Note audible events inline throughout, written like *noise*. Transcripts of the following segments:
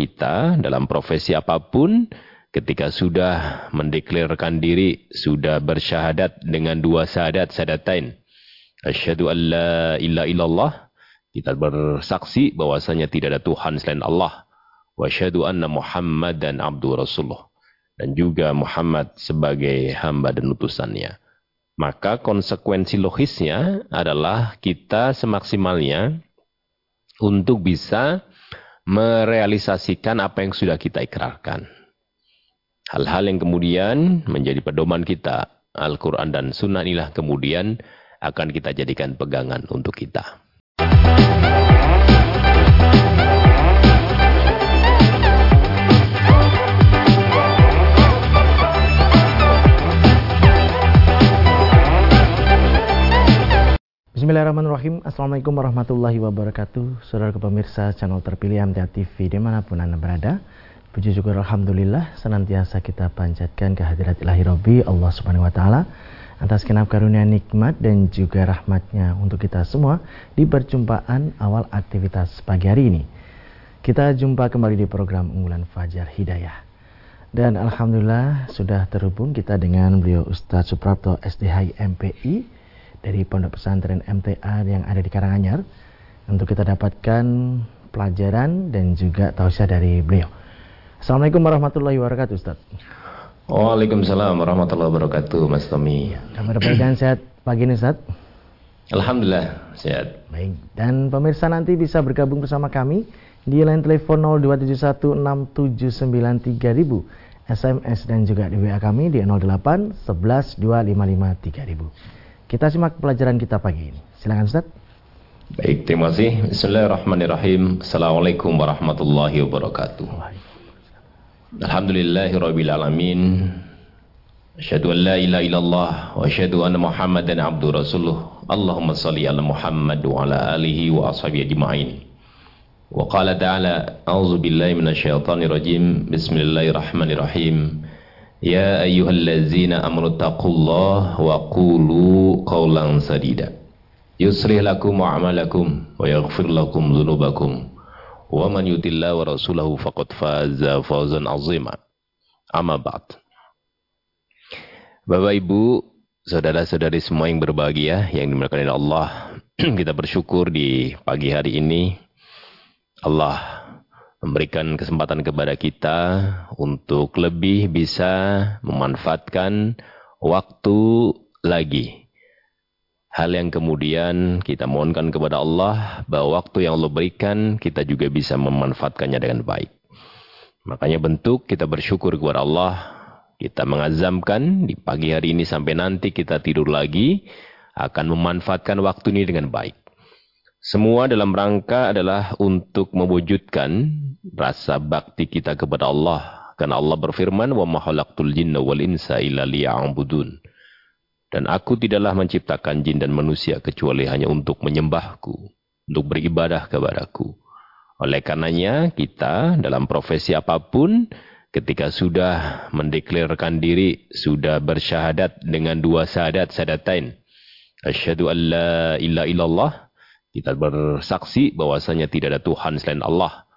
kita dalam profesi apa pun ketika sudah mendeklarkan diri, sudah bersyahadat dengan dua syahadat syahadatain. Asyhadu an la ilaha illallah, kita bersaksi bahwasanya tidak ada Tuhan selain Allah. Wa asyhadu anna Muhammadan abdu rasulullah. Dan juga Muhammad sebagai hamba dan utusannya. Maka konsekuensi logisnya adalah kita semaksimalnya untuk bisa merealisasikan apa yang sudah kita ikrarkan. Hal-hal yang kemudian menjadi pedoman kita, Al-Quran dan Sunnah inilah kemudian akan kita jadikan pegangan untuk kita. Bismillahirrahmanirrahim. Assalamualaikum warahmatullahi wabarakatuh. Saudara pemirsa channel terpilih MTA TV di mana pun Anda berada. Puji syukur Alhamdulillah Senantiasa kita panjatkan kehadirat ilahi Rabbi Allah subhanahu wa ta'ala Atas kenap karunia nikmat dan juga rahmatnya Untuk kita semua Di perjumpaan awal aktivitas pagi hari ini. Kita jumpa kembali di program unggulan Fajar Hidayah. Dan Alhamdulillah sudah terhubung kita dengan beliau Ustadz Suprapto SDH MPI dari Pondok Pesantren MTA yang ada di Karanganyar untuk kita dapatkan pelajaran dan juga tausiah dari beliau. Assalamualaikum warahmatullahi wabarakatuh Ustaz. Waalaikumsalam warahmatullahi wabarakatuh Mas Tommy. Kabar baik dan *clears throat* sehat pagi ini Ustaz? Alhamdulillah sehat. Baik, dan pemirsa nanti bisa bergabung bersama kami di line telepon 02716793000 SMS dan juga di WA kami di 08 11 255 3000. Kita simak pelajaran kita pagi ini. Silakan Ustaz. Baik, terima kasih. Bismillahirrahmanirrahim. Assalamualaikum warahmatullahi wabarakatuh. Alhamdulillahirabbil alamin. Asyhadu an la ilaha illallah wa asyhadu anna Muhammadan abdu rasuluh. Allahumma salli ala Muhammad wa ala alihi wa ashabihi ajma'in. Wa qala ta'ala, a'udzu billahi minasyaitonir rajim. Bismillahirrahmanirrahim. يا أيها الذين أمنوا اتقوا الله وقولوا قولا سديدا يصلح لكم أعمالكم ويغفر لكم ذنوبكم ومن يطع الله ورسوله فقد فاز فوزا عظيما أما بعد Bapak Ibu, saudara-saudari semua yang berbahagia yang dimuliakan oleh Allah, kita bersyukur di pagi hari ini Allah memberikan kesempatan kepada kita untuk lebih bisa memanfaatkan waktu lagi. Hal yang kemudian kita mohonkan kepada Allah bahwa waktu yang Allah berikan kita juga bisa memanfaatkannya dengan baik. Makanya bentuk kita bersyukur kepada Allah. Kita mengazamkan di pagi hari ini sampai nanti kita tidur lagi akan memanfaatkan waktu ini dengan baik. Semua dalam rangka adalah untuk mewujudkan rasa bakti kita kepada Allah. Karena Allah berfirman, wa mahalaktul jinna wal insa illa liya'budun. Dan aku tidaklah menciptakan jin dan manusia kecuali hanya untuk menyembahku, untuk beribadah kepadaku. Oleh karenanya kita dalam profesi apa pun, ketika sudah mendeklarkan diri, sudah bersyahadat dengan dua syahadat syahadatain. Asyhadu an la illallah kita bersaksi bahwasanya tidak ada Tuhan selain Allah.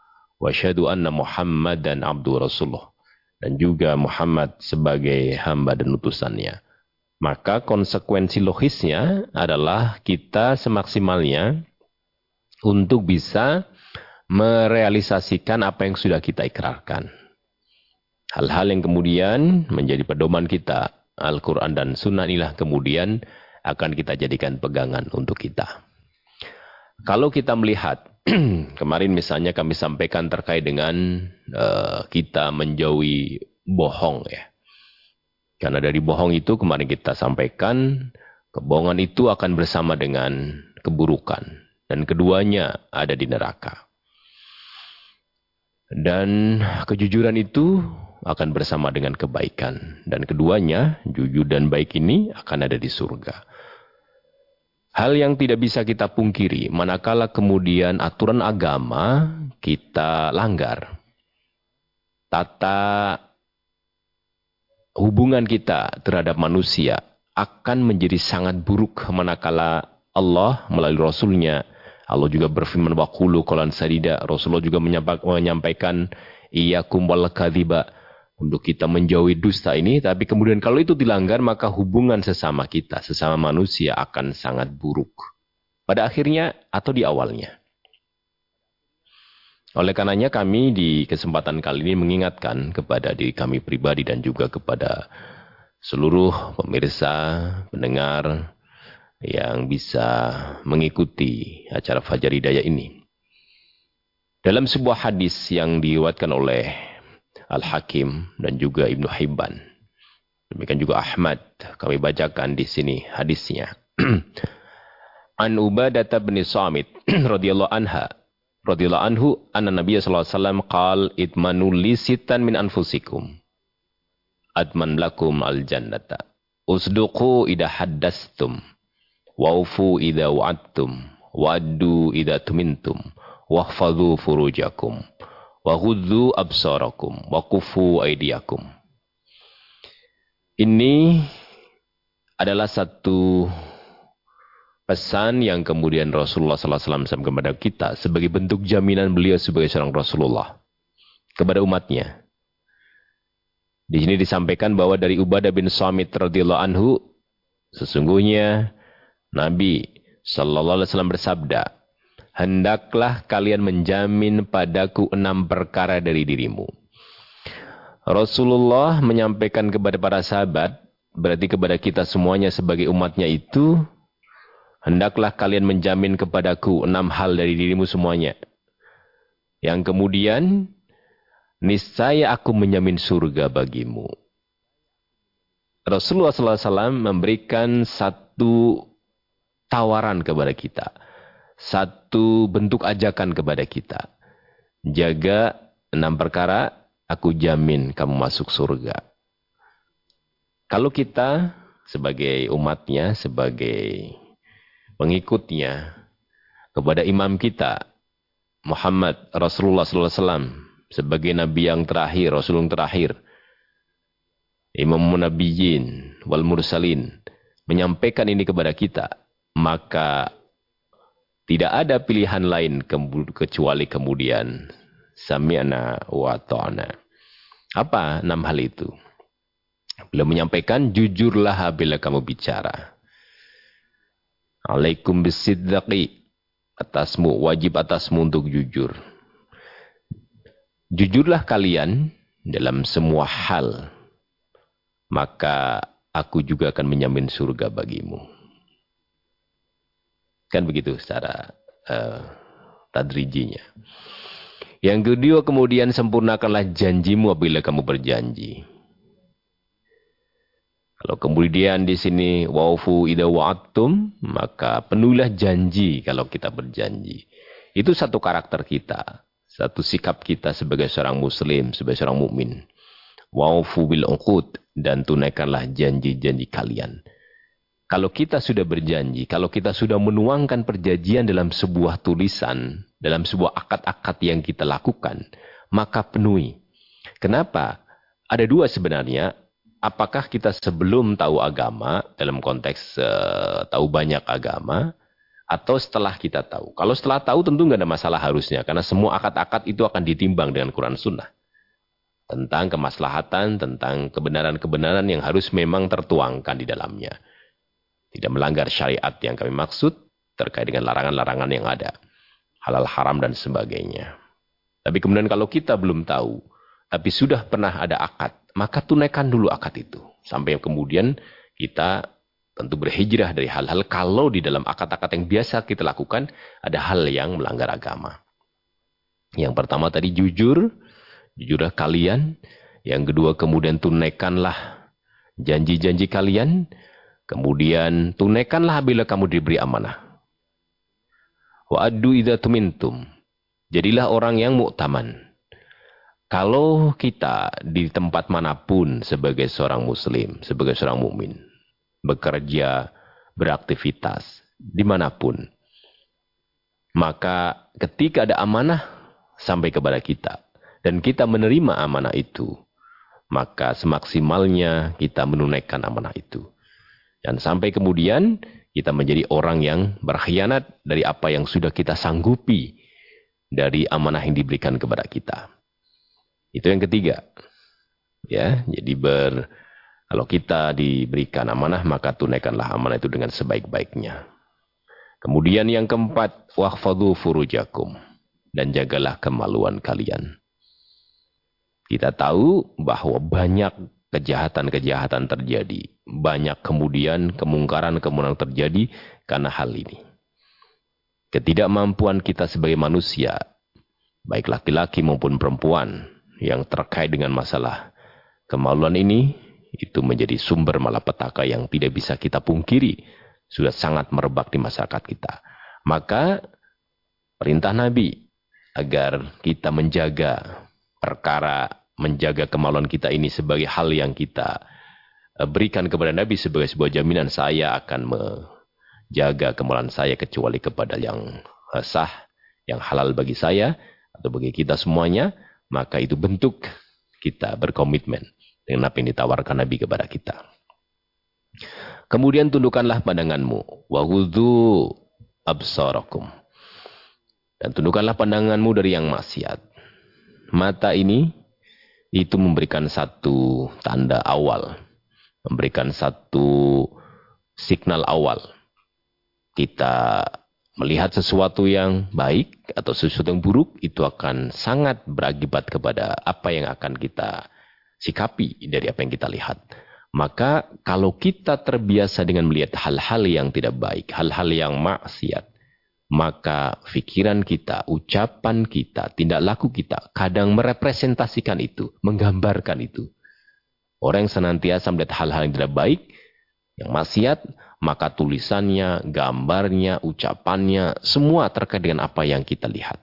Wa anna Muhammadan abdu rasulullah. Dan juga Muhammad sebagai hamba dan utusannya. Maka konsekuensi logisnya adalah kita semaksimalnya untuk bisa merealisasikan apa yang sudah kita ikrarkan. Hal-hal yang kemudian menjadi pedoman kita, Al-Quran dan Sunnah inilah kemudian akan kita jadikan pegangan untuk kita. Kalau kita melihat *clears throat* kemarin misalnya kami sampaikan terkait dengan uh, kita menjauhi bohong ya. Karena dari bohong itu kemarin kita sampaikan kebohongan itu akan bersama dengan keburukan dan keduanya ada di neraka. Dan kejujuran itu akan bersama dengan kebaikan dan keduanya jujur dan baik ini akan ada di surga. Hal yang tidak bisa kita pungkiri, manakala kemudian aturan agama kita langgar. Tata hubungan kita terhadap manusia akan menjadi sangat buruk manakala Allah melalui Rasulnya Allah juga berfirman waqulu qalan sadida. Rasulullah juga menyampaikan iyyakum wal kadhiba untuk kita menjauhi dusta ini tapi kemudian kalau itu dilanggar maka hubungan sesama kita sesama manusia akan sangat buruk pada akhirnya atau di awalnya oleh karenanya kami di kesempatan kali ini mengingatkan kepada diri kami pribadi dan juga kepada seluruh pemirsa, pendengar yang bisa mengikuti acara Fajar Hidayah ini. Dalam sebuah hadis yang diriwayatkan oleh Al-Hakim dan juga Ibnu Hibban. Demikian juga Ahmad. Kami bacakan di sini hadisnya. *clears throat* An Ubadah bin Samit *clears throat* radhiyallahu anha radhiyallahu anhu anna Nabi sallallahu alaihi wasallam qal itmanu li sitan min anfusikum adman lakum al jannata usduqu idha haddastum waufu idha wa'adtum wa'addu idha tumintum wahfadhu furujakum ghuddu absarakum wa kufu aydiyakum ini adalah satu pesan yang kemudian Rasulullah SAW sampaikan kepada kita sebagai bentuk jaminan beliau sebagai seorang Rasulullah kepada umatnya. Di sini disampaikan bahwa dari Ubadah bin Samit radhiyallahu anhu sesungguhnya Nabi sallallahu alaihi wasallam bersabda, "Hendaklah kalian menjamin padaku enam perkara dari dirimu." Rasulullah menyampaikan kepada para sahabat, berarti kepada kita semuanya sebagai umatnya itu, Hendaklah kalian menjamin kepadaku enam hal dari dirimu semuanya. Yang kemudian, niscaya aku menjamin surga bagimu. Rasulullah SAW memberikan satu tawaran kepada kita. Satu bentuk ajakan kepada kita. Jaga enam perkara, aku jamin kamu masuk surga. Kalau kita sebagai umatnya, sebagai pengikutnya kepada imam kita Muhammad Rasulullah SAW sebagai nabi yang terakhir, rasul yang terakhir. Imam Nabiyyin wal Mursalin menyampaikan ini kepada kita, maka tidak ada pilihan lain kecuali kemudian sami'na wa ta'na. Apa enam hal itu? Beliau menyampaikan, jujurlah bila kamu bicara. Alaikum bisidqi. Atasmu, wajib atasmu untuk jujur. Jujurlah kalian dalam semua hal. Maka aku juga akan menyamin surga bagimu. Kan begitu secara uh, tadrijinya. Yang kedua kemudian sempurnakanlah janjimu apabila kamu berjanji. Kalau kemudian di sini waufu ida wa'atum, maka penuhlah janji kalau kita berjanji. Itu satu karakter kita, satu sikap kita sebagai seorang muslim, sebagai seorang mukmin. Waufu bil uqud dan tunaikanlah janji-janji kalian. Kalau kita sudah berjanji, kalau kita sudah menuangkan perjanjian dalam sebuah tulisan, dalam sebuah akad-akad yang kita lakukan, maka penuhi. Kenapa? Ada dua sebenarnya apakah kita sebelum tahu agama dalam konteks uh, tahu banyak agama atau setelah kita tahu. Kalau setelah tahu tentu nggak ada masalah harusnya karena semua akad-akad itu akan ditimbang dengan Quran Sunnah tentang kemaslahatan, tentang kebenaran-kebenaran yang harus memang tertuangkan di dalamnya. Tidak melanggar syariat yang kami maksud terkait dengan larangan-larangan yang ada. Halal haram dan sebagainya. Tapi kemudian kalau kita belum tahu, tapi sudah pernah ada akad, maka tunaikan dulu akad itu. Sampai kemudian kita tentu berhijrah dari hal-hal kalau di dalam akad-akad yang biasa kita lakukan ada hal yang melanggar agama. Yang pertama tadi jujur, jujurlah kalian. Yang kedua kemudian tunaikanlah janji-janji kalian. Kemudian tunaikanlah bila kamu diberi amanah. Wa addu idza tumintum. Jadilah orang yang muktaman. Kalau kita di tempat mana pun sebagai seorang muslim, sebagai seorang mukmin, bekerja, beraktivitas, di mana pun, maka ketika ada amanah sampai kepada kita, dan kita menerima amanah itu, maka semaksimalnya kita menunaikan amanah itu. Dan sampai kemudian kita menjadi orang yang berkhianat dari apa yang sudah kita sanggupi dari amanah yang diberikan kepada kita. Itu yang ketiga. Ya, jadi ber kalau kita diberikan amanah maka tunaikanlah amanah itu dengan sebaik-baiknya. Kemudian yang keempat, wahfadhu furujakum dan jagalah kemaluan kalian. Kita tahu bahwa banyak kejahatan-kejahatan terjadi. Banyak kemudian kemungkaran-kemungkaran terjadi karena hal ini. Ketidakmampuan kita sebagai manusia, baik laki-laki maupun perempuan, yang terkait dengan masalah kemaluan ini, itu menjadi sumber malapetaka yang tidak bisa kita pungkiri. Sudah sangat merebak di masyarakat kita. Maka perintah Nabi agar kita menjaga perkara menjaga kemaluan kita ini sebagai hal yang kita eh, berikan kepada Nabi sebagai sebuah jaminan saya akan menjaga kemaluan saya kecuali kepada yang eh, sah, yang halal bagi saya atau bagi kita semuanya, maka itu bentuk kita berkomitmen dengan apa yang ditawarkan Nabi kepada kita. Kemudian tundukkanlah pandanganmu. Wahudhu absarakum. Dan tundukkanlah pandanganmu dari yang maksiat. Mata ini itu memberikan satu tanda awal, memberikan satu signal awal. Kita melihat sesuatu yang baik atau sesuatu yang buruk itu akan sangat berakibat kepada apa yang akan kita sikapi dari apa yang kita lihat. Maka kalau kita terbiasa dengan melihat hal-hal yang tidak baik, hal-hal yang maksiat, maka pikiran kita, ucapan kita, tindak laku kita kadang merepresentasikan itu, menggambarkan itu. Orang yang senantiasa melihat hal-hal yang tidak baik, yang maksiat, maka tulisannya, gambarnya, ucapannya, semua terkait dengan apa yang kita lihat.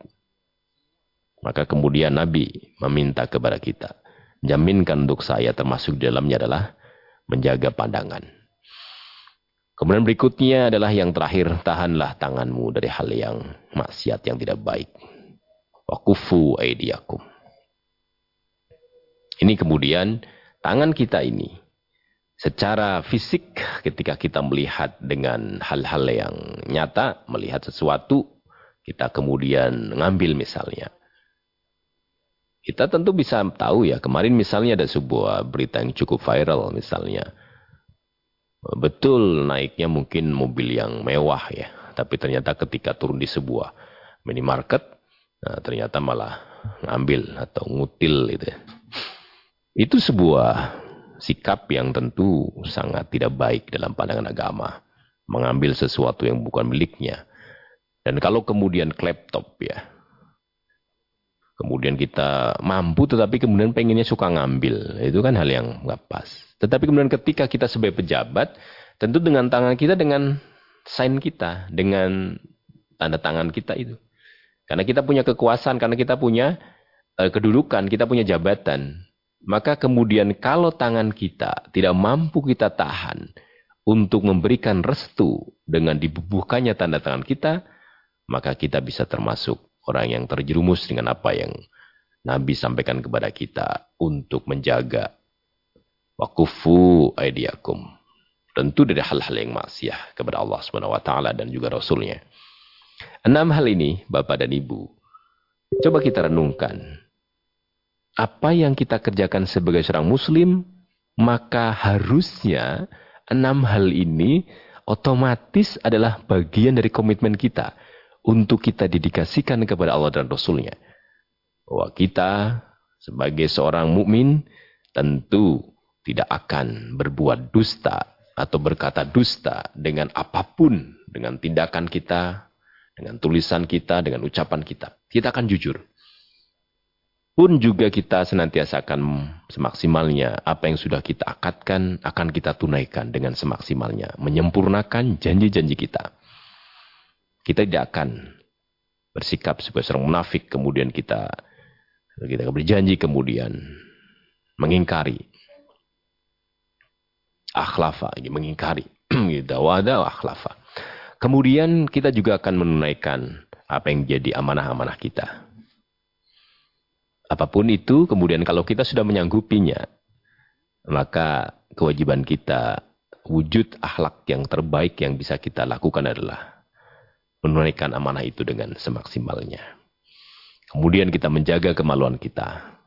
Maka kemudian Nabi meminta kepada kita, jaminkan untuk saya termasuk di dalamnya adalah menjaga pandangan. Kemudian berikutnya adalah yang terakhir, tahanlah tanganmu dari hal yang maksiat yang tidak baik. Wakufu aidiakum. Ini kemudian tangan kita ini secara fisik ketika kita melihat dengan hal-hal yang nyata, melihat sesuatu, kita kemudian ngambil misalnya. Kita tentu bisa tahu ya, kemarin misalnya ada sebuah berita yang cukup viral misalnya Betul naiknya mungkin mobil yang mewah ya. Tapi ternyata ketika turun di sebuah minimarket, nah ternyata malah ngambil atau ngutil gitu. Ya. Itu sebuah sikap yang tentu sangat tidak baik dalam pandangan agama. Mengambil sesuatu yang bukan miliknya. Dan kalau kemudian laptop ya, kemudian kita mampu tetapi kemudian pengennya suka ngambil. Itu kan hal yang nggak pas. Tetapi kemudian ketika kita sebagai pejabat, tentu dengan tangan kita dengan sign kita, dengan tanda tangan kita itu. Karena kita punya kekuasaan, karena kita punya uh, kedudukan, kita punya jabatan. Maka kemudian kalau tangan kita tidak mampu kita tahan untuk memberikan restu dengan dibubuhkannya tanda tangan kita, maka kita bisa termasuk orang yang terjerumus dengan apa yang Nabi sampaikan kepada kita untuk menjaga wakufu aidiakum. Tentu dari hal-hal yang maksiat kepada Allah Subhanahu wa taala dan juga rasulnya. Enam hal ini Bapak dan Ibu, coba kita renungkan. Apa yang kita kerjakan sebagai seorang muslim, maka harusnya enam hal ini otomatis adalah bagian dari komitmen kita untuk kita dedikasikan kepada Allah dan Rasulnya. Bahwa kita sebagai seorang mukmin tentu tidak akan berbuat dusta atau berkata dusta dengan apa pun, dengan tindakan kita, dengan tulisan kita, dengan ucapan kita. Kita akan jujur. Pun juga kita senantiasa akan semaksimalnya apa yang sudah kita akadkan akan kita tunaikan dengan semaksimalnya. Menyempurnakan janji-janji kita. Kita tidak akan bersikap sebagai seorang munafik kemudian kita kita berjanji kemudian mengingkari akhlafa mengingkari *clears throat* gitu akhlafa kemudian kita juga akan menunaikan apa yang jadi amanah-amanah kita apa pun itu kemudian kalau kita sudah menyanggupinya maka kewajiban kita wujud akhlak yang terbaik yang bisa kita lakukan adalah menunaikan amanah itu dengan semaksimalnya. Kemudian kita menjaga kemaluan kita.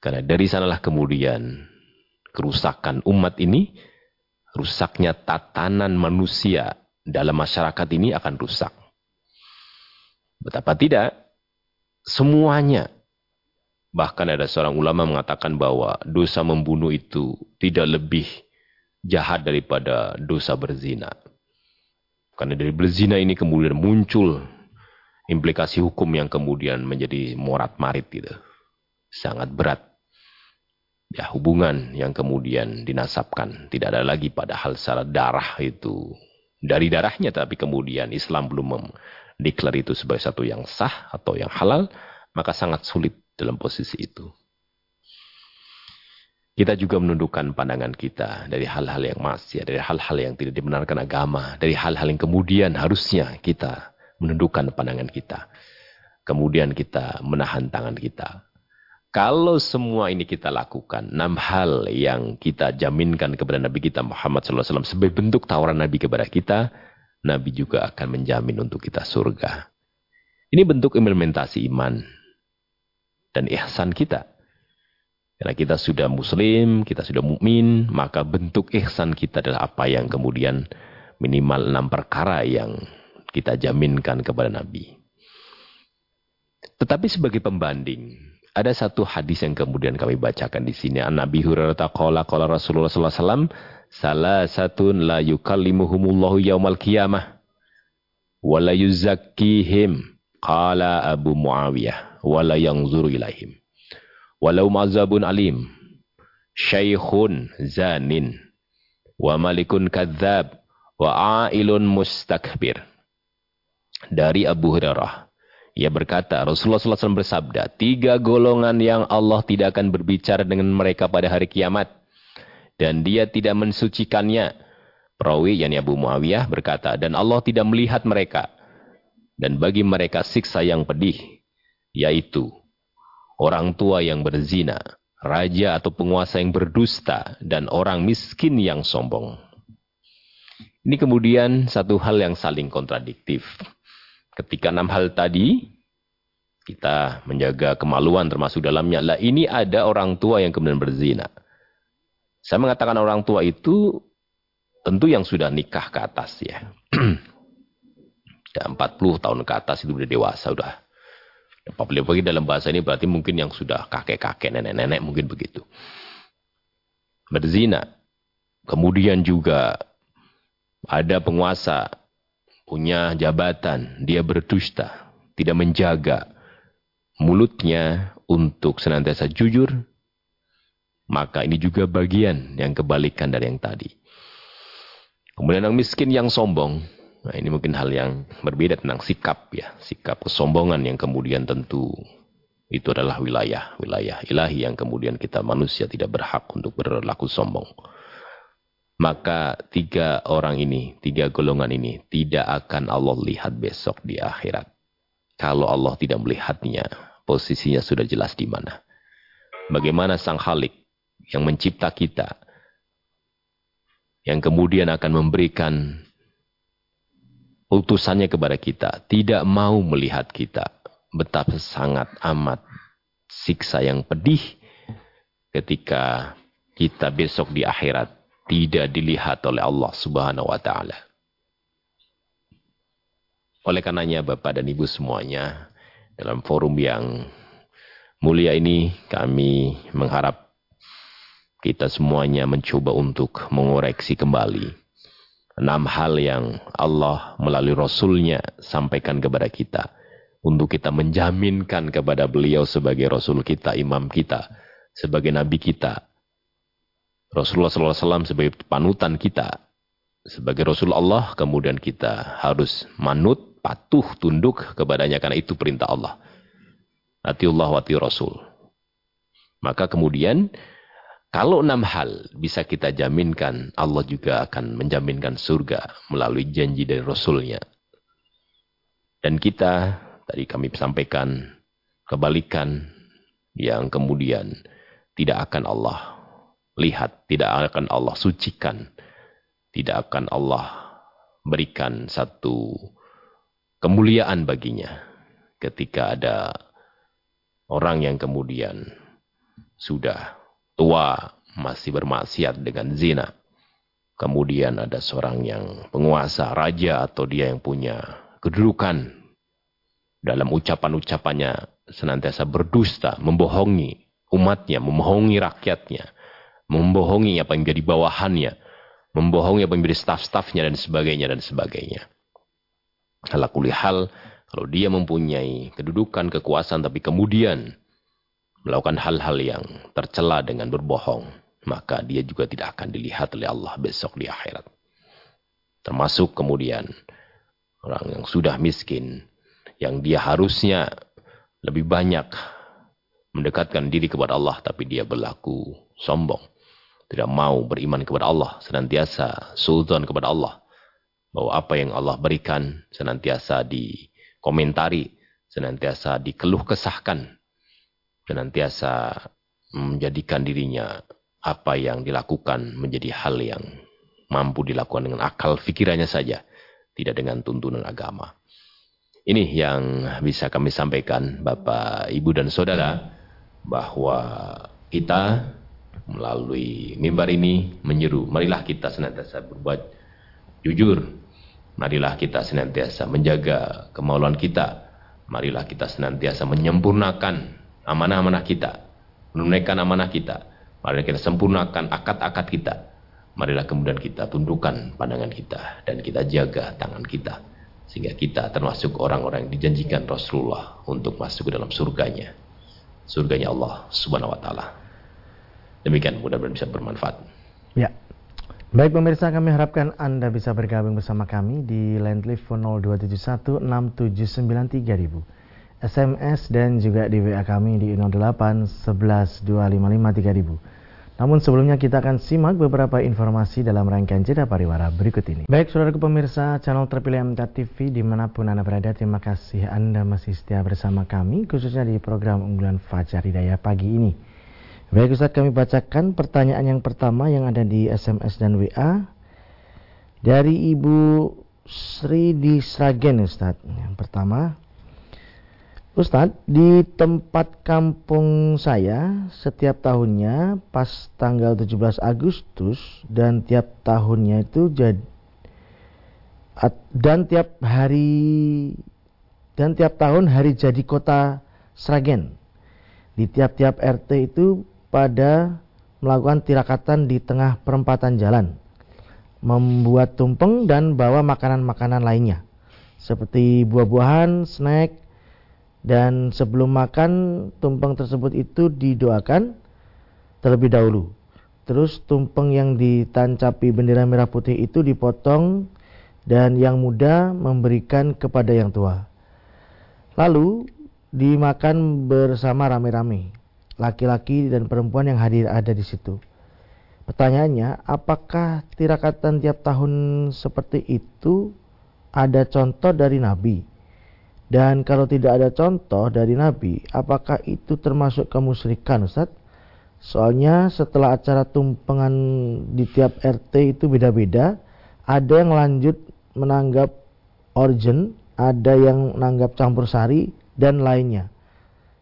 Karena dari sanalah kemudian kerusakan umat ini, rusaknya tatanan manusia dalam masyarakat ini akan rusak. Betapa tidak, semuanya. Bahkan ada seorang ulama mengatakan bahwa dosa membunuh itu tidak lebih jahat daripada dosa berzina. Karena dari berzina ini kemudian muncul implikasi hukum yang kemudian menjadi morat marit gitu. Sangat berat. Ya hubungan yang kemudian dinasabkan. Tidak ada lagi pada hal secara darah itu. Dari darahnya tapi kemudian Islam belum mendeklar itu sebagai satu yang sah atau yang halal. Maka sangat sulit dalam posisi itu. Kita juga menundukkan pandangan kita dari hal-hal yang masih, dari hal-hal yang tidak dibenarkan agama, dari hal-hal yang kemudian harusnya kita menundukkan pandangan kita. Kemudian kita menahan tangan kita. Kalau semua ini kita lakukan, enam hal yang kita jaminkan kepada Nabi kita Muhammad SAW sebagai bentuk tawaran Nabi kepada kita, Nabi juga akan menjamin untuk kita surga. Ini bentuk implementasi iman dan ihsan kita. Karena kita sudah muslim, kita sudah mukmin, maka bentuk ihsan kita adalah apa yang kemudian minimal enam perkara yang kita jaminkan kepada Nabi. Tetapi sebagai pembanding, ada satu hadis yang kemudian kami bacakan di sini. An Nabi Hurairah taqala qala Rasulullah sallallahu alaihi wasallam, "Salah satun la yukallimuhumullahu yaumal qiyamah wa la yuzakkihim." Qala Abu Muawiyah wa la yanzuru ilaihim walau mazabun alim syaikhun zanin wa malikun kadzab wa ailun mustakbir dari Abu Hurairah ia berkata Rasulullah SAW bersabda tiga golongan yang Allah tidak akan berbicara dengan mereka pada hari kiamat dan dia tidak mensucikannya perawi yakni Abu Muawiyah berkata dan Allah tidak melihat mereka dan bagi mereka siksa yang pedih yaitu orang tua yang berzina, raja atau penguasa yang berdusta, dan orang miskin yang sombong. Ini kemudian satu hal yang saling kontradiktif. Ketika enam hal tadi, kita menjaga kemaluan termasuk dalamnya. Lah ini ada orang tua yang kemudian berzina. Saya mengatakan orang tua itu tentu yang sudah nikah ke atas ya. *clears throat* 40 tahun ke atas itu sudah dewasa, sudah Apalagi dalam bahasa ini berarti mungkin yang sudah kakek-kakek, nenek-nenek mungkin begitu. Berzina. Kemudian juga ada penguasa, punya jabatan, dia berdusta, tidak menjaga mulutnya untuk senantiasa jujur, maka ini juga bagian yang kebalikan dari yang tadi. Kemudian yang miskin yang sombong, Nah, ini mungkin hal yang berbeda tentang sikap ya, sikap kesombongan yang kemudian tentu itu adalah wilayah wilayah ilahi yang kemudian kita manusia tidak berhak untuk berlaku sombong. Maka tiga orang ini, tiga golongan ini tidak akan Allah lihat besok di akhirat. Kalau Allah tidak melihatnya, posisinya sudah jelas di mana. Bagaimana Sang Khalik yang mencipta kita, yang kemudian akan memberikan utusannya kepada kita tidak mau melihat kita betapa sangat amat siksa yang pedih ketika kita besok di akhirat tidak dilihat oleh Allah Subhanahu wa taala. Oleh karenanya Bapak dan Ibu semuanya dalam forum yang mulia ini kami mengharap kita semuanya mencoba untuk mengoreksi kembali enam hal yang Allah melalui Rasulnya sampaikan kepada kita. Untuk kita menjaminkan kepada beliau sebagai Rasul kita, imam kita, sebagai Nabi kita. Rasulullah SAW sebagai panutan kita. Sebagai Rasul Allah, kemudian kita harus manut, patuh, tunduk kepadanya karena itu perintah Allah. Atiullah wa Rasul. Maka kemudian kalau enam hal bisa kita jaminkan, Allah juga akan menjaminkan surga melalui janji dari Rasulnya. Dan kita, tadi kami sampaikan, kebalikan yang kemudian tidak akan Allah lihat, tidak akan Allah sucikan. tidak akan Allah berikan satu kemuliaan baginya ketika ada orang yang kemudian sudah tua masih bermaksiat dengan zina. Kemudian ada seorang yang penguasa, raja atau dia yang punya kedudukan dalam ucapan-ucapannya senantiasa berdusta, membohongi umatnya, membohongi rakyatnya, membohongi apa yang menjadi bawahannya, membohongi apa yang menjadi staf-stafnya dan sebagainya dan sebagainya. Halakuli hal, kalau dia mempunyai kedudukan, kekuasaan, tapi kemudian melakukan hal-hal yang tercela dengan berbohong, maka dia juga tidak akan dilihat oleh Allah besok di akhirat. Termasuk kemudian orang yang sudah miskin, yang dia harusnya lebih banyak mendekatkan diri kepada Allah, tapi dia berlaku sombong. Tidak mau beriman kepada Allah, senantiasa sultan kepada Allah. Bahwa apa yang Allah berikan senantiasa dikomentari, senantiasa dikeluh kesahkan, senantiasa menjadikan dirinya apa yang dilakukan menjadi hal yang mampu dilakukan dengan akal fikirannya saja, tidak dengan tuntunan agama. Ini yang bisa kami sampaikan Bapak, Ibu dan Saudara bahwa kita melalui mimbar ini menyeru, marilah kita senantiasa berbuat jujur. Marilah kita senantiasa menjaga kemaluan kita. Marilah kita senantiasa menyempurnakan amanah-amanah kita, menunaikan amanah kita Marilah kita sempurnakan akad-akad kita. Marilah kemudian kita tundukkan pandangan kita dan kita jaga tangan kita. Sehingga kita termasuk orang-orang yang dijanjikan Rasulullah untuk masuk ke dalam surganya. Surganya Allah subhanahu wa ta'ala. Demikian mudah-mudahan bisa bermanfaat. Ya. Baik pemirsa kami harapkan Anda bisa bergabung bersama kami di line telepon 0271 6793000. SMS dan juga di WA kami di 08 11 255 3000. Namun sebelumnya kita akan simak beberapa informasi dalam rangkaian jeda pariwara berikut ini. Baik saudaraku pemirsa channel terpilih MTA TV di mana pun Anda berada, terima kasih Anda masih setia bersama kami khususnya di program unggulan Fajar Hidayah pagi ini. Baik Ustaz kami bacakan pertanyaan yang pertama yang ada di SMS dan WA dari Ibu Sri di Sragen Ustaz. Yang pertama, Ustadz, di tempat kampung saya setiap tahunnya pas tanggal 17 Agustus dan tiap tahunnya itu jadi dan tiap hari dan tiap tahun hari jadi kota Sragen. Di tiap-tiap RT itu pada melakukan tirakatan di tengah perempatan jalan. Membuat tumpeng dan bawa makanan-makanan lainnya. Seperti buah-buahan, snack, dan sebelum makan tumpeng tersebut itu didoakan terlebih dahulu. Terus tumpeng yang ditancapi bendera merah putih itu dipotong dan yang muda memberikan kepada yang tua. Lalu dimakan bersama rame-rame. Laki-laki dan perempuan yang hadir ada di situ. Pertanyaannya, apakah tirakatan tiap tahun seperti itu ada contoh dari Nabi? Dan kalau tidak ada contoh dari Nabi, apakah itu termasuk kemusyrikan Ustaz? Soalnya setelah acara tumpengan di tiap RT itu beda-beda, ada yang lanjut menanggap origin, ada yang menanggap campur sari, dan lainnya.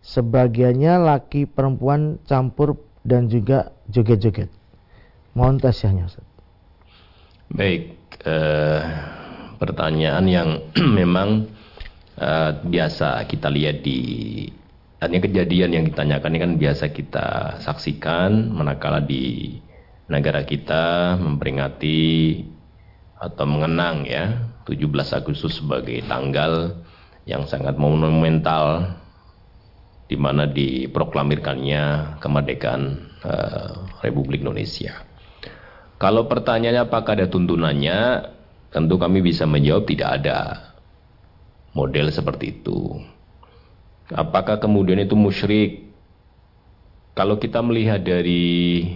Sebagiannya laki perempuan campur dan juga joget-joget. Mohon tasyahnya Ustaz. Baik, eh, pertanyaan yang *clears throat* memang uh, biasa kita lihat di artinya kejadian yang ditanyakan ini kan biasa kita saksikan manakala di negara kita memperingati atau mengenang ya 17 Agustus sebagai tanggal yang sangat monumental di mana diproklamirkannya kemerdekaan uh, Republik Indonesia. Kalau pertanyaannya apakah ada tuntunannya, tentu kami bisa menjawab tidak ada model seperti itu. Apakah kemudian itu musyrik? Kalau kita melihat dari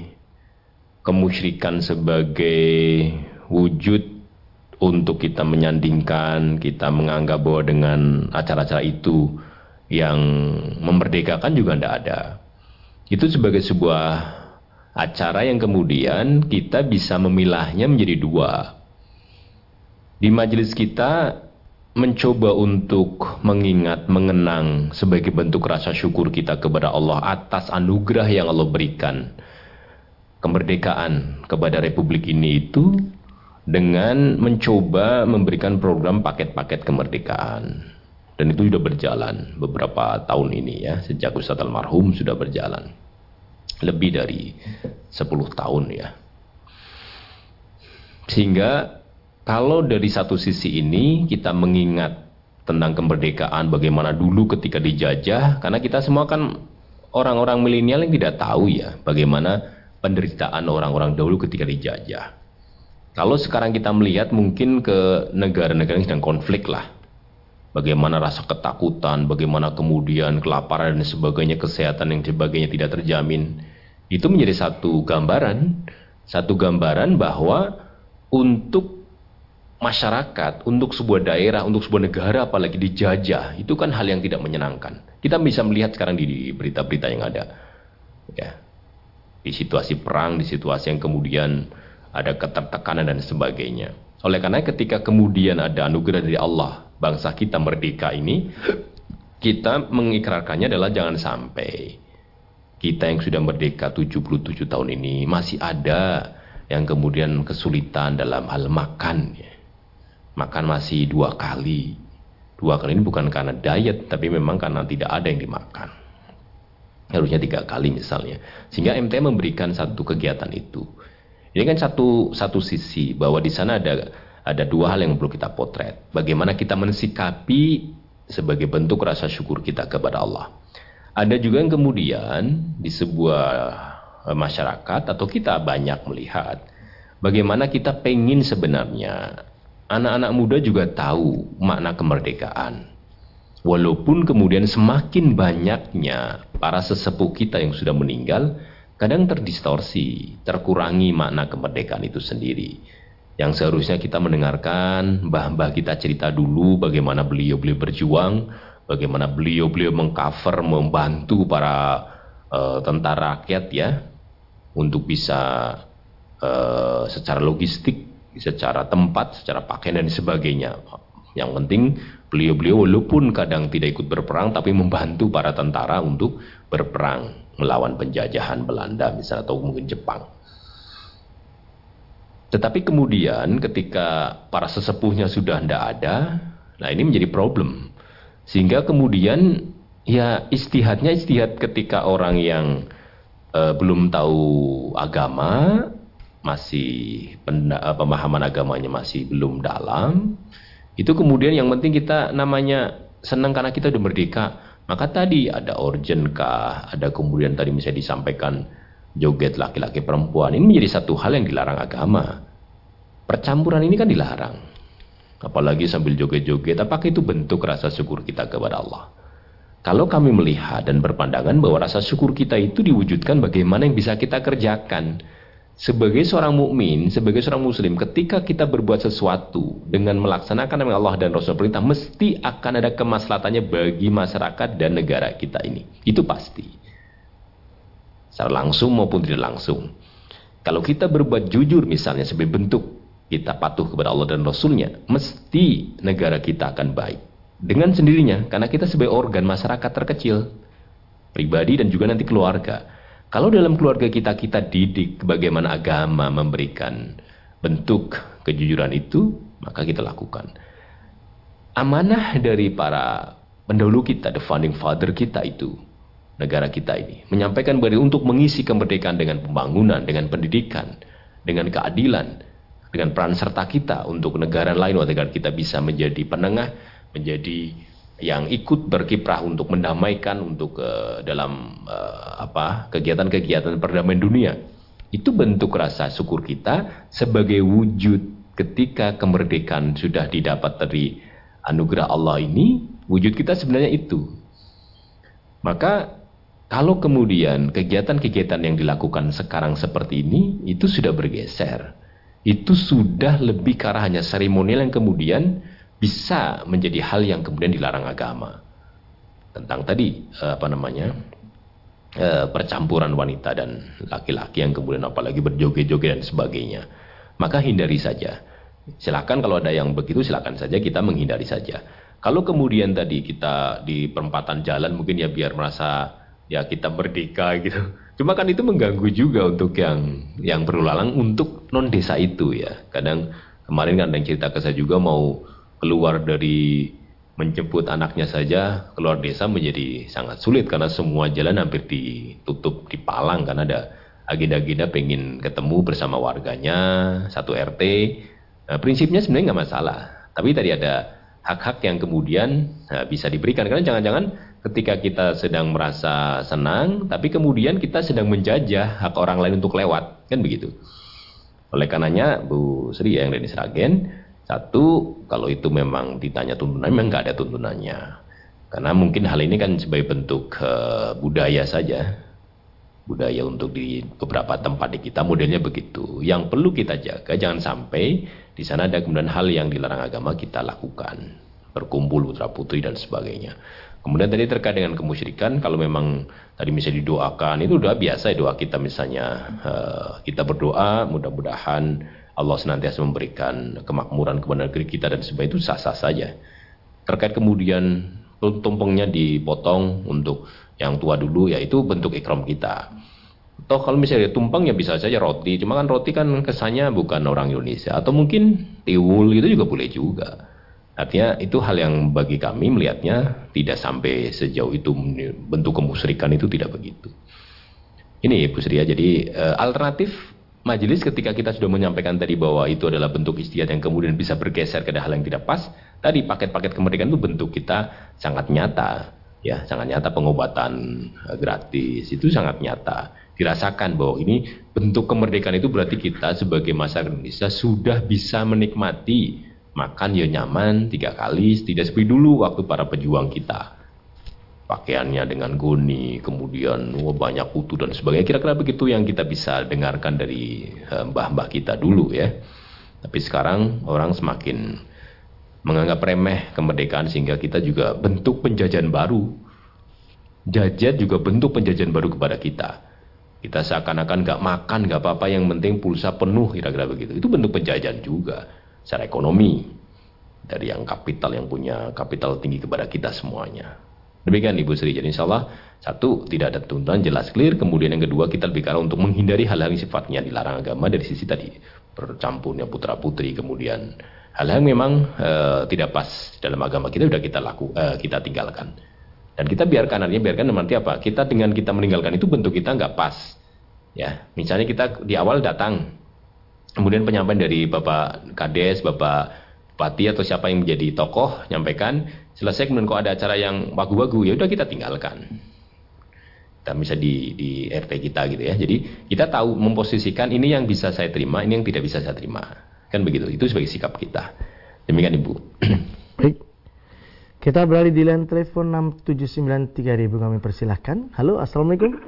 kemusyrikan sebagai wujud untuk kita menyandingkan, kita menganggap bahwa dengan acara-acara itu yang memerdekakan juga tidak ada. Itu sebagai sebuah acara yang kemudian kita bisa memilahnya menjadi dua. Di majelis kita mencoba untuk mengingat, mengenang sebagai bentuk rasa syukur kita kepada Allah atas anugerah yang Allah berikan. Kemerdekaan kepada republik ini itu dengan mencoba memberikan program paket-paket kemerdekaan. Dan itu sudah berjalan beberapa tahun ini ya, sejak Ustadz Almarhum sudah berjalan. Lebih dari 10 tahun ya. Sehingga kalau dari satu sisi ini kita mengingat tentang kemerdekaan bagaimana dulu ketika dijajah karena kita semua kan orang-orang milenial yang tidak tahu ya bagaimana penderitaan orang-orang dahulu ketika dijajah. Kalau sekarang kita melihat mungkin ke negara-negara yang sedang konflik lah. Bagaimana rasa ketakutan, bagaimana kemudian kelaparan dan sebagainya, kesehatan yang sebagainya tidak terjamin. Itu menjadi satu gambaran, satu gambaran bahwa untuk masyarakat, untuk sebuah daerah, untuk sebuah negara apalagi dijajah, itu kan hal yang tidak menyenangkan. Kita bisa melihat sekarang di berita-berita yang ada. Ya. Di situasi perang, di situasi yang kemudian ada ketertekanan dan sebagainya. Oleh karena ketika kemudian ada anugerah dari Allah, bangsa kita merdeka ini, kita mengikrarkannya adalah jangan sampai kita yang sudah merdeka 77 tahun ini masih ada yang kemudian kesulitan dalam hal makan. Ya. Makan masih dua kali. Dua kali ini bukan karena diet, tapi memang karena tidak ada yang dimakan. Harusnya tiga kali misalnya. Sehingga MT memberikan satu kegiatan itu. Ini kan satu satu sisi bahwa di sana ada ada dua hal yang perlu kita potret. Bagaimana kita mensikapi sebagai bentuk rasa syukur kita kepada Allah. Ada juga yang kemudian di sebuah eh, masyarakat atau kita banyak melihat bagaimana kita pengen sebenarnya anak-anak muda juga tahu makna kemerdekaan. Walaupun kemudian semakin banyaknya para sesepuh kita yang sudah meninggal, kadang terdistorsi, terkurangi makna kemerdekaan itu sendiri. Yang seharusnya kita mendengarkan mbah-mbah kita cerita dulu bagaimana beliau-beliau berjuang, bagaimana beliau-beliau mengcover, membantu para uh, tentara rakyat ya untuk bisa uh, secara logistik, secara tempat, secara pakaian dan sebagainya. Yang penting beliau-beliau walaupun kadang tidak ikut berperang tapi membantu para tentara untuk berperang melawan penjajahan Belanda misalnya atau mungkin Jepang. Tetapi kemudian ketika para sesepuhnya sudah tidak ada, nah ini menjadi problem. Sehingga kemudian ya istihadnya istihad ketika orang yang uh, belum tahu agama, masih eh, pemahaman agamanya masih belum dalam, itu kemudian yang penting kita namanya senang karena kita udah merdeka maka tadi ada organ kah, ada kemudian tadi misalnya disampaikan joget laki-laki perempuan. Ini menjadi satu hal yang dilarang agama. Percampuran ini kan dilarang. Apalagi sambil joget-joget, apakah itu bentuk rasa syukur kita kepada Allah? Kalau kami melihat dan berpandangan bahwa rasa syukur kita itu diwujudkan bagaimana yang bisa kita kerjakan sebagai seorang mukmin, sebagai seorang muslim, ketika kita berbuat sesuatu dengan melaksanakan nama Allah dan Rasul perintah, mesti akan ada kemaslahatannya bagi masyarakat dan negara kita ini. Itu pasti. Secara langsung maupun tidak langsung. Kalau kita berbuat jujur misalnya sebagai bentuk kita patuh kepada Allah dan Rasulnya, mesti negara kita akan baik. Dengan sendirinya, karena kita sebagai organ masyarakat terkecil, pribadi dan juga nanti keluarga. Kalau dalam keluarga kita kita didik bagaimana agama memberikan bentuk kejujuran itu, maka kita lakukan. Amanah dari para pendahulu kita, the founding father kita itu, negara kita ini, menyampaikan bahwa untuk mengisi kemerdekaan dengan pembangunan, dengan pendidikan, dengan keadilan, dengan peran serta kita untuk negara lain, agar kita bisa menjadi penengah, menjadi yang ikut berkiprah untuk mendamaikan untuk uh, dalam uh, apa kegiatan-kegiatan perdamaian dunia. Itu bentuk rasa syukur kita sebagai wujud ketika kemerdekaan sudah didapat dari anugerah Allah ini wujud kita sebenarnya itu. Maka kalau kemudian kegiatan-kegiatan yang dilakukan sekarang seperti ini itu sudah bergeser itu sudah lebih ke arah hanya seremonial yang kemudian bisa menjadi hal yang kemudian dilarang agama. Tentang tadi eh, apa namanya? eh, percampuran wanita dan laki-laki yang kemudian apalagi berjoget-joget dan sebagainya. Maka hindari saja. Silakan kalau ada yang begitu silakan saja kita menghindari saja. Kalau kemudian tadi kita di perempatan jalan mungkin ya biar merasa ya kita merdeka gitu. Cuma kan itu mengganggu juga untuk yang yang berlalang untuk non desa itu ya. Kadang kemarin kan ada yang cerita ke saya juga mau keluar dari menjemput anaknya saja keluar desa menjadi sangat sulit karena semua jalan hampir ditutup di palang karena ada agenda-agenda pengen ketemu bersama warganya satu RT. Nah, prinsipnya sebenarnya nggak masalah, tapi tadi ada hak-hak yang kemudian nah, bisa diberikan karena jangan-jangan ketika kita sedang merasa senang, tapi kemudian kita sedang menjajah hak orang lain untuk lewat, kan begitu. Oleh karenanya Bu Sri yang dari Seragen, satu kalau itu memang ditanya tuntunan, memang nggak ada tuntunannya. Karena mungkin hal ini kan sebagai bentuk uh, budaya saja, budaya untuk di beberapa tempat di kita modelnya begitu. Yang perlu kita jaga jangan sampai di sana ada kemudian hal yang dilarang agama kita lakukan, berkumpul putra putri dan sebagainya. Kemudian tadi terkait dengan kemusyrikan, kalau memang tadi misalnya didoakan, itu udah biasa ya doa kita misalnya. Uh, kita berdoa, mudah-mudahan Allah senantiasa memberikan kemakmuran kepada negeri kita dan sebagainya itu sah-sah saja. Terkait kemudian tumpengnya dipotong untuk yang tua dulu, ya itu bentuk ikram kita. Atau kalau misalnya tumpeng ya bisa saja roti, cuma kan roti kan kesannya bukan orang Indonesia. Atau mungkin tiwul gitu juga boleh juga. Artinya itu hal yang bagi kami melihatnya tidak sampai sejauh itu bentuk kemusyrikan itu tidak begitu. Ini Bu Sri ya, jadi uh, alternatif majelis ketika kita sudah menyampaikan tadi bahwa itu adalah bentuk istiadat yang kemudian bisa bergeser ke hal yang tidak pas, tadi paket-paket kemerdekaan itu bentuk kita sangat nyata, ya. Sangat nyata pengobatan eh, gratis itu sangat nyata. Dirasakan bahwa ini bentuk kemerdekaan itu berarti kita sebagai masyarakat Indonesia sudah bisa menikmati makan ya nyaman tiga kali tidak seperti dulu waktu para pejuang kita. Pakaiannya dengan goni kemudian wah, banyak kutu dan sebagainya. Kira-kira begitu yang kita bisa dengarkan dari eh, mbah-mbah kita dulu ya. Tapi sekarang orang semakin menganggap remeh kemerdekaan sehingga kita juga bentuk penjajahan baru. Jajan juga bentuk penjajahan baru kepada kita. Kita seakan-akan gak makan gak apa-apa yang penting pulsa penuh kira-kira begitu. Itu bentuk penjajahan juga secara ekonomi dari yang kapital yang punya kapital tinggi kepada kita semuanya. Demikian Ibu Sri. Jadi insya Allah satu tidak ada tuntutan jelas clear. Kemudian yang kedua kita lebih karena untuk menghindari hal-hal yang sifatnya dilarang agama dari sisi tadi bercampurnya putra putri kemudian hal-hal yang memang uh, tidak pas dalam agama kita sudah kita laku uh, kita tinggalkan. Dan kita biarkan artinya biarkan nanti apa? Kita dengan kita meninggalkan itu bentuk kita nggak pas. Ya, misalnya kita di awal datang Kemudian penyampaian dari Bapak Kades, Bapak Bupati atau siapa yang menjadi tokoh nyampaikan, selesai kemudian kok ada acara yang bagu-bagu, ya udah kita tinggalkan. Kita bisa di, di RT kita gitu ya. Jadi kita tahu memposisikan ini yang bisa saya terima, ini yang tidak bisa saya terima. Kan begitu. Itu sebagai sikap kita. Demikian Ibu. *clears throat* Baik. Kita beralih di line telepon 6793000 kami persilahkan. Halo, Assalamualaikum.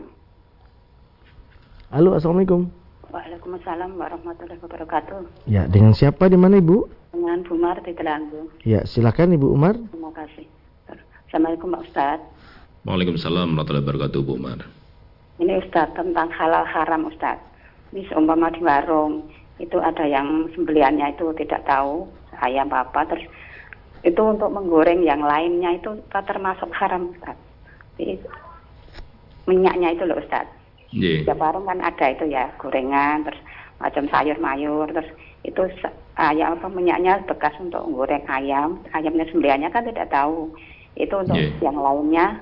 Halo, Assalamualaikum. Waalaikumsalam warahmatullahi wabarakatuh. Ya, dengan siapa di mana Ibu? Dengan Bu Umar di Telanggu. Ya, silakan Ibu Umar. Terima kasih. Assalamualaikum Pak Ustaz. Waalaikumsalam warahmatullahi wabarakatuh Bu Umar. Ini Ustaz tentang halal haram Ustaz. Ini seumpama di warung itu ada yang sembeliannya itu tidak tahu ayam apa terus itu untuk menggoreng yang lainnya itu termasuk haram Ustaz. Jadi, minyaknya itu loh Ustaz Yeah. Setiap warung kan ada itu ya gorengan terus macam sayur mayur terus itu ayam apa minyaknya bekas untuk goreng ayam ayamnya sembeliannya kan tidak tahu itu untuk yeah. yang lainnya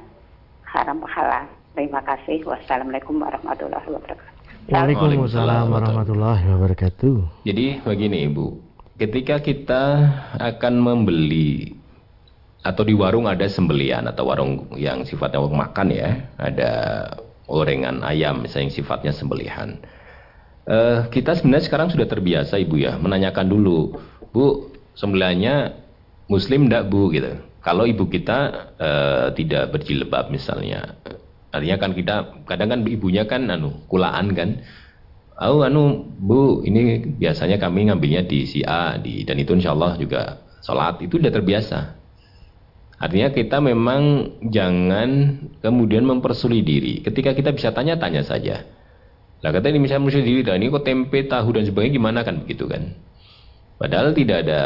haram halal. Terima kasih. Wassalamualaikum warahmatullahi wabarakatuh. Waalaikumsalam warahmatullahi wabarakatuh. Jadi begini Ibu, ketika kita akan membeli atau di warung ada sembelian atau warung yang sifatnya warung makan ya, ada gorengan ayam misalnya yang sifatnya sembelihan. Uh, kita sebenarnya sekarang sudah terbiasa ibu ya menanyakan dulu, bu sembelihannya muslim ndak bu gitu. Kalau ibu kita uh, tidak berjilbab misalnya, artinya kan kita kadang kan ibunya kan anu kulaan kan. Oh anu bu ini biasanya kami ngambilnya di si A di dan itu insya Allah juga sholat itu sudah terbiasa. Artinya kita memang jangan kemudian mempersulit diri. Ketika kita bisa tanya-tanya saja. Lah kata ini misalnya mempersulit diri, ini kok tempe, tahu dan sebagainya gimana kan begitu kan? Padahal tidak ada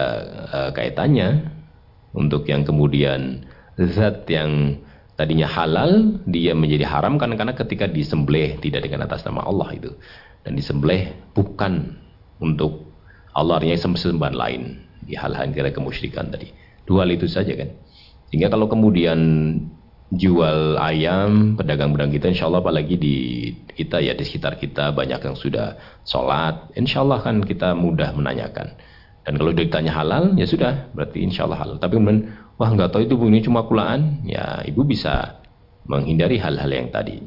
uh, kaitannya untuk yang kemudian zat yang tadinya halal dia menjadi haram kan karena ketika disembelih tidak dengan atas nama Allah itu dan disembelih bukan untuk Allah artinya sembahan lain di hal-hal kira kemusyrikan tadi dua hal itu saja kan sehingga kalau kemudian jual ayam pedagang-pedagang kita insya Allah apalagi di kita ya di sekitar kita banyak yang sudah sholat insya Allah kan kita mudah menanyakan. Dan kalau ditanya halal ya sudah berarti insya Allah halal. Tapi kemudian wah nggak tahu itu bu ini cuma kulaan. Ya ibu bisa menghindari hal-hal yang tadi.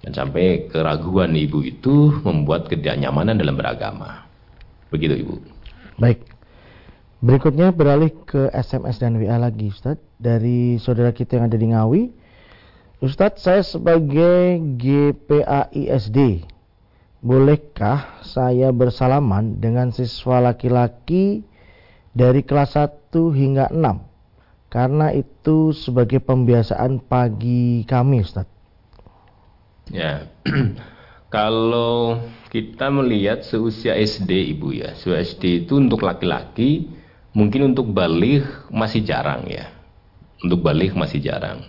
Dan sampai keraguan ibu itu membuat ketidaknyamanan dalam beragama. Begitu ibu. Baik berikutnya beralih ke SMS dan WA lagi Ustadz dari saudara kita yang ada di Ngawi Ustadz saya sebagai GPAISD bolehkah saya bersalaman dengan siswa laki-laki dari kelas 1 hingga 6 karena itu sebagai pembiasaan pagi kami Ustaz. Ya. *clears throat* Kalau kita melihat seusia SD Ibu ya, seusia SD itu untuk laki-laki mungkin untuk balik masih jarang ya. Untuk balik masih jarang.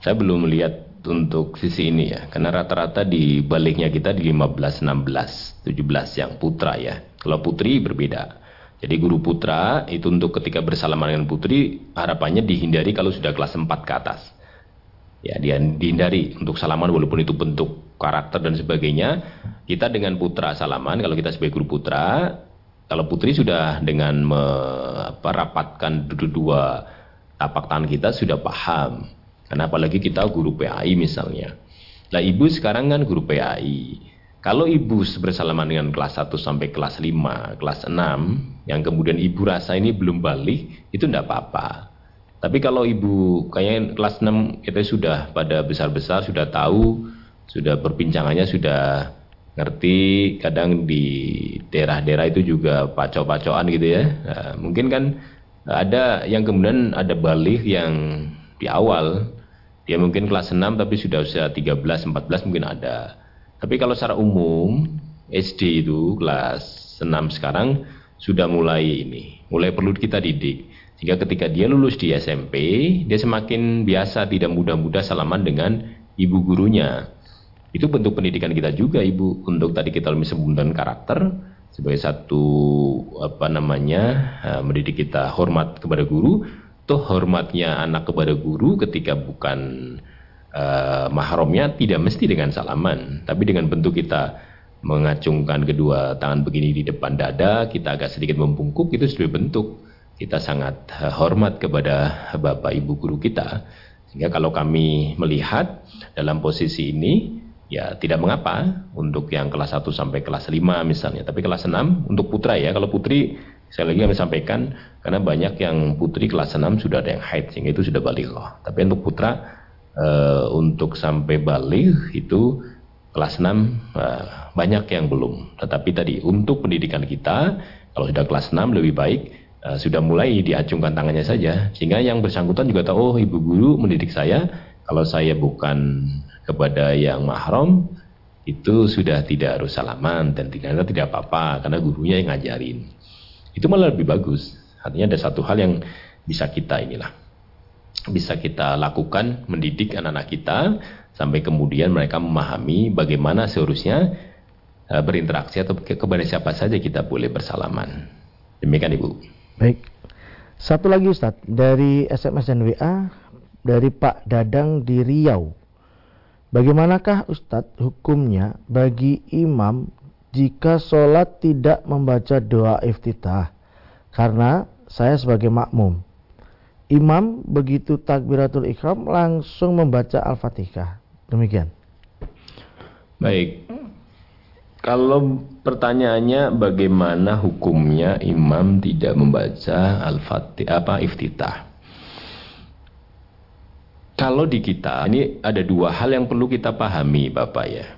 Saya belum melihat untuk sisi ini ya, karena rata-rata di baliknya kita di 15, 16, 17 yang putra ya. Kalau putri berbeda. Jadi guru putra itu untuk ketika bersalaman dengan putri harapannya dihindari kalau sudah kelas 4 ke atas. Ya, dia dihindari untuk salaman walaupun itu bentuk karakter dan sebagainya. Kita dengan putra salaman kalau kita sebagai guru putra, kalau putri sudah dengan merapatkan dua tapak tangan kita sudah paham. Karena apalagi kita guru PAI misalnya. Lah ibu sekarang kan guru PAI. Kalau ibu bersalaman dengan kelas 1 sampai kelas 5, kelas 6, yang kemudian ibu rasa ini belum balik, itu tidak apa-apa. Tapi kalau ibu kayaknya kelas 6 kita sudah pada besar-besar, sudah tahu, sudah perbincangannya sudah ngerti, kadang di daerah-daerah itu juga pacok-pacokan gitu ya. Nah, mungkin kan ada yang kemudian ada balik yang di awal, dia mungkin kelas 6 tapi sudah usia 13, 14 mungkin ada. Tapi kalau secara umum SD itu kelas 6 sekarang sudah mulai ini, mulai perlu kita didik. Sehingga ketika dia lulus di SMP, dia semakin biasa tidak mudah-mudah salaman dengan ibu gurunya. Itu bentuk pendidikan kita juga ibu untuk tadi kita lebih sebutkan karakter sebagai satu apa namanya eh, mendidik kita hormat kepada guru. Tuh hormatnya anak kepada guru ketika bukan uh, mahramnya tidak mesti dengan salaman, tapi dengan bentuk kita mengacungkan kedua tangan begini di depan dada, kita agak sedikit membungkuk, itu sudah bentuk kita sangat uh, hormat kepada bapak ibu guru kita. Sehingga kalau kami melihat dalam posisi ini, ya tidak mengapa untuk yang kelas 1 sampai kelas 5 misalnya. Tapi kelas 6 untuk putra ya, kalau putri saya lagi kami sampaikan karena banyak yang putri kelas 6 sudah ada yang haid sehingga itu sudah balik loh. Tapi untuk putra uh, untuk sampai balik itu kelas 6 uh, eh, banyak yang belum. Tetapi tadi untuk pendidikan kita kalau sudah kelas 6 lebih baik uh, sudah mulai diacungkan tangannya saja sehingga yang bersangkutan juga tahu oh ibu guru mendidik saya kalau saya bukan kepada yang mahram itu sudah tidak harus salaman dan tidak tidak apa-apa karena gurunya yang ngajarin. Itu malah lebih bagus. Artinya ada satu hal yang bisa kita inilah bisa kita lakukan mendidik anak-anak kita sampai kemudian mereka memahami bagaimana seharusnya uh, berinteraksi atau ke kepada siapa saja kita boleh bersalaman. Demikian Ibu. Baik. Satu lagi Ustaz, dari SMS dan WA dari Pak Dadang di Riau. Bagaimanakah Ustadz hukumnya bagi imam jika sholat tidak membaca doa iftitah? Karena saya sebagai makmum imam begitu takbiratul ikhram langsung membaca Al-Fatihah. Demikian. Baik. Kalau pertanyaannya bagaimana hukumnya imam tidak membaca Al-Fatihah apa iftitah? Kalau di kita ini ada dua hal yang perlu kita pahami Bapak ya.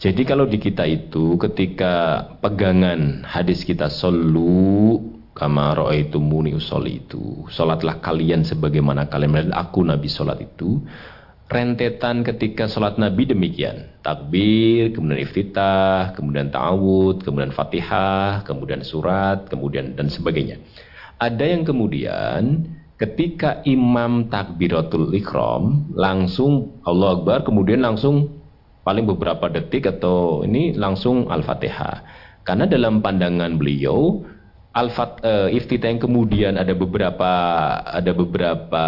Jadi kalau di kita itu ketika pegangan hadis kita solu kama ra'aitumuni itu. Salatlah kalian sebagaimana kalian melihat aku Nabi salat itu. Rentetan ketika salat Nabi demikian. Takbir, kemudian iftitah, kemudian ta'awud, kemudian Fatihah, kemudian surat, kemudian dan sebagainya. Ada yang kemudian ketika imam takbiratul ikram langsung Allah Akbar kemudian langsung paling beberapa detik atau ini langsung Al-Fatihah. Karena dalam pandangan beliau Al-Fat uh, iftitah yang kemudian ada beberapa ada beberapa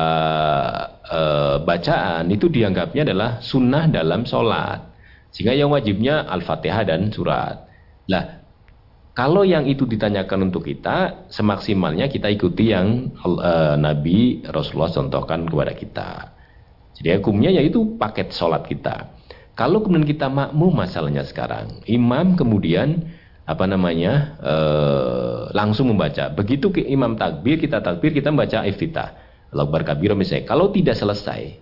uh, bacaan itu dianggapnya adalah sunnah dalam sholat. Sehingga yang wajibnya Al-Fatihah dan surat. Lah, kalau yang itu ditanyakan untuk kita, semaksimalnya kita ikuti yang uh, Nabi Rasulullah contohkan kepada kita. Jadi hukumnya yaitu paket sholat kita. Kalau kemudian kita makmum masalahnya sekarang, imam kemudian apa namanya e, langsung membaca. Begitu ke imam takbir, kita takbir, kita membaca iftitah. Allahu kabir misalnya. Kalau tidak selesai,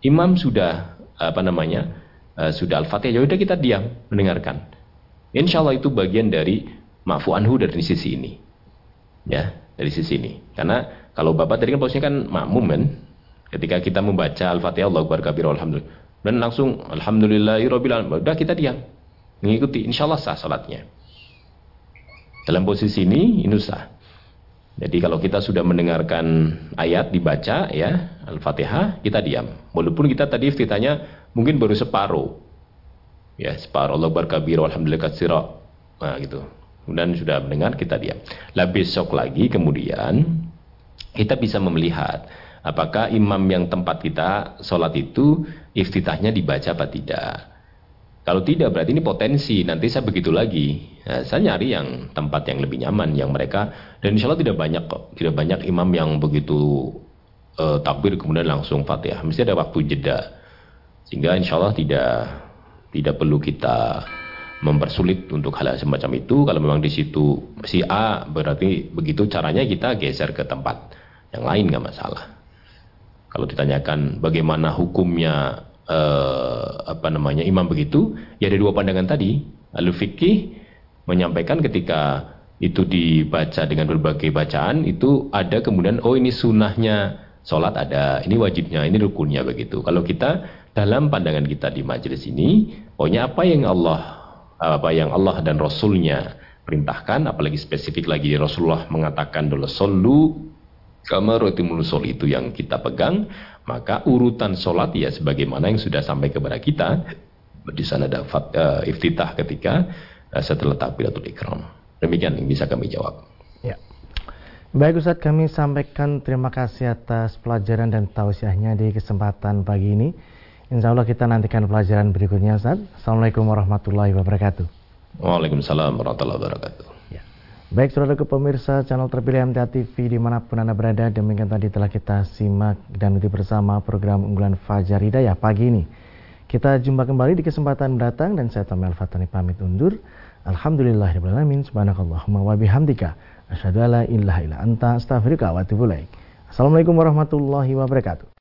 imam sudah apa namanya e, sudah al-fatihah, ya udah kita diam mendengarkan. Insya Allah itu bagian dari mafu anhu dari sisi ini, ya dari sisi ini. Karena kalau bapak tadi kan posisinya kan makmum kan, ketika kita membaca al-fatihah, Allahu kabir, alhamdulillah. Dan langsung alhamdulillahirobbilalamin udah kita diam. Mengikuti. Insya Allah sah salatnya. Dalam posisi ini ini sah. Jadi kalau kita sudah mendengarkan ayat dibaca ya Al-Fatihah kita diam. Walaupun kita tadi iftitahnya mungkin baru separuh. Ya separuh. Allah barkabir alhamdulillah katsira. Nah gitu kemudian sudah mendengar kita diam lah besok lagi kemudian kita bisa melihat apakah imam yang tempat kita sholat itu iftitahnya dibaca apa tidak. Kalau tidak berarti ini potensi nanti saya begitu lagi. Nah, saya nyari yang tempat yang lebih nyaman, yang mereka dan insya Allah tidak banyak kok, tidak banyak imam yang begitu uh, takbir kemudian langsung fatihah. Mesti ada waktu jeda, sehingga insya Allah tidak tidak perlu kita mempersulit untuk hal semacam itu. Kalau memang di situ si A berarti begitu caranya kita geser ke tempat yang lain nggak masalah. Kalau ditanyakan bagaimana hukumnya eh, apa namanya imam begitu, ya ada dua pandangan tadi. Lalu fikih menyampaikan ketika itu dibaca dengan berbagai bacaan itu ada kemudian oh ini sunnahnya sholat ada, ini wajibnya, ini rukunnya begitu. Kalau kita dalam pandangan kita di majelis ini, pokoknya apa yang Allah apa yang Allah dan Rasulnya perintahkan, apalagi spesifik lagi Rasulullah mengatakan dulu solu Kamarotimul sol itu yang kita pegang, maka urutan sholat ya sebagaimana yang sudah sampai kepada kita. Di sana ada fat, uh, iftitah ketika uh, setelah takbiratul ikram. Demikian yang bisa kami jawab. Ya. Baik Ustaz, kami sampaikan terima kasih atas pelajaran dan tausiahnya di kesempatan pagi ini. Insya Allah kita nantikan pelajaran berikutnya Ustaz. Assalamualaikum warahmatullahi wabarakatuh. Waalaikumsalam warahmatullahi wabarakatuh. Baik saudara ke pemirsa channel terpilih MTA TV di mana pun anda berada demikian tadi telah kita simak dan ikuti bersama program unggulan Fajar Hidayah pagi ini. Kita jumpa kembali di kesempatan mendatang dan saya Tamil Fatani pamit undur. Alhamdulillahirrahmanirrahim. Subhanakallahumma wa bihamdika. Asyhadu alla ilaha illa anta astaghfiruka wa atubu Assalamualaikum warahmatullahi wabarakatuh.